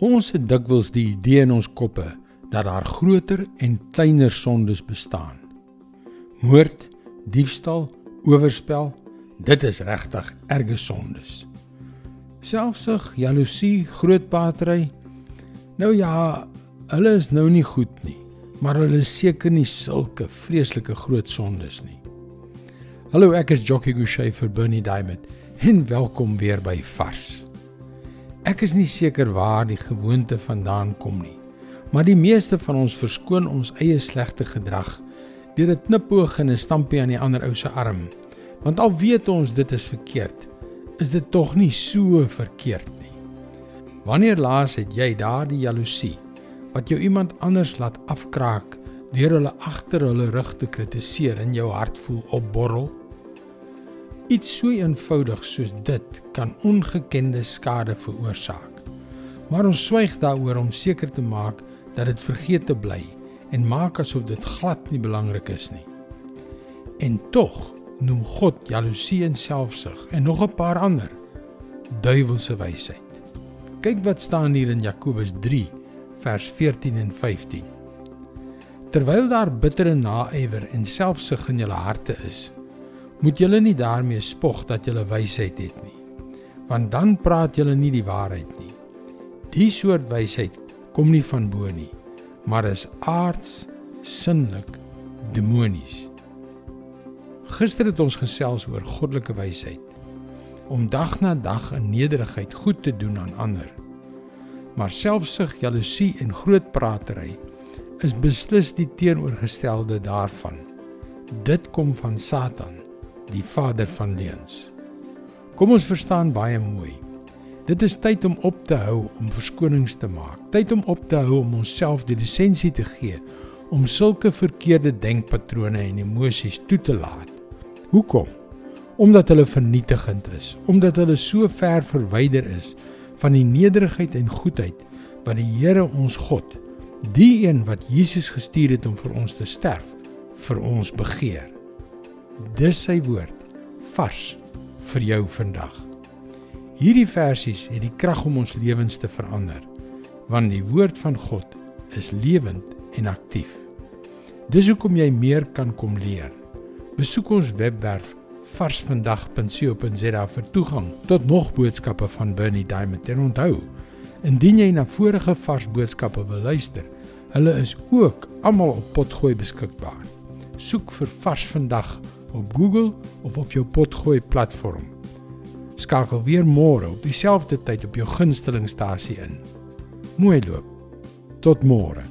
Ons het dikwels die idee in ons koppe dat daar groter en kleiner sondes bestaan. Moord, diefstal, oorspel, dit is regtig erge sondes. Selfsug, jaloesie, grootpatery. Nou ja, hulle is nou nie goed nie, maar hulle is seker nie sulke vreeslike groot sondes nie. Hallo, ek is Jockey Gouchee vir Bernie Diamond. En welkom weer by Vars. Ek is nie seker waar die gewoonte vandaan kom nie, maar die meeste van ons verskoon ons eie slegte gedrag deur 'n knipoog en 'n stampie aan die ander ou se arm. Want al weet ons dit is verkeerd, is dit tog nie so verkeerd nie. Wanneer laas het jy daardie jaloesie wat jou iemand anders laat afkraak deur hulle agter hulle rug te kritiseer in jou hart voel opborrel? Iets so eenvoudig soos dit kan ongekende skade veroorsaak. Maar ons swyg daaroor om seker te maak dat dit vergeet te bly en maak asof dit glad nie belangrik is nie. En tog noem God jaloesie en selfsug en nog 'n paar ander duiwelse wysheid. Kyk wat staan hier in Jakobus 3 vers 14 en 15. Terwyl daar bittere naaiwer en selfsug in julle harte is, moet julle nie daarmee spog dat julle wysheid het nie want dan praat julle nie die waarheid nie. Die soort wysheid kom nie van bo nie maar is aards sinlik demonies. Gister het ons gesels oor goddelike wysheid om dag na dag in nederigheid goed te doen aan ander. Maar selfsug jaloesie en grootpratery is beslis die teenoorgestelde daarvan. Dit kom van satan die vader van leuns. Kom ons verstaan baie mooi. Dit is tyd om op te hou om verskonings te maak. Tyd om op te hou om onsself die lisensie te gee om sulke verkeerde denkpatrone en emosies toe te laat. Hoekom? Omdat hulle vernietigend is, omdat hulle so ver verwyder is van die nederigheid en goedheid wat die Here ons God, die een wat Jesus gestuur het om vir ons te sterf, vir ons begeer. Dis sy woord vars vir jou vandag. Hierdie versies het die krag om ons lewens te verander, want die woord van God is lewend en aktief. Dis hoekom jy meer kan kom leer. Besoek ons webwerf varsvandag.co.za vir toegang tot nog boodskappe van Bernie Diamond. En onthou, indien jy na vorige vars boodskappe wil luister, hulle is ook almal op potgooi beskikbaar. Soek vir Vars Vandag op Google of op jou potgooi platform. Skakel weer môre op dieselfde tyd op jou gunstelingstasie in. Mooi loop. Tot môre.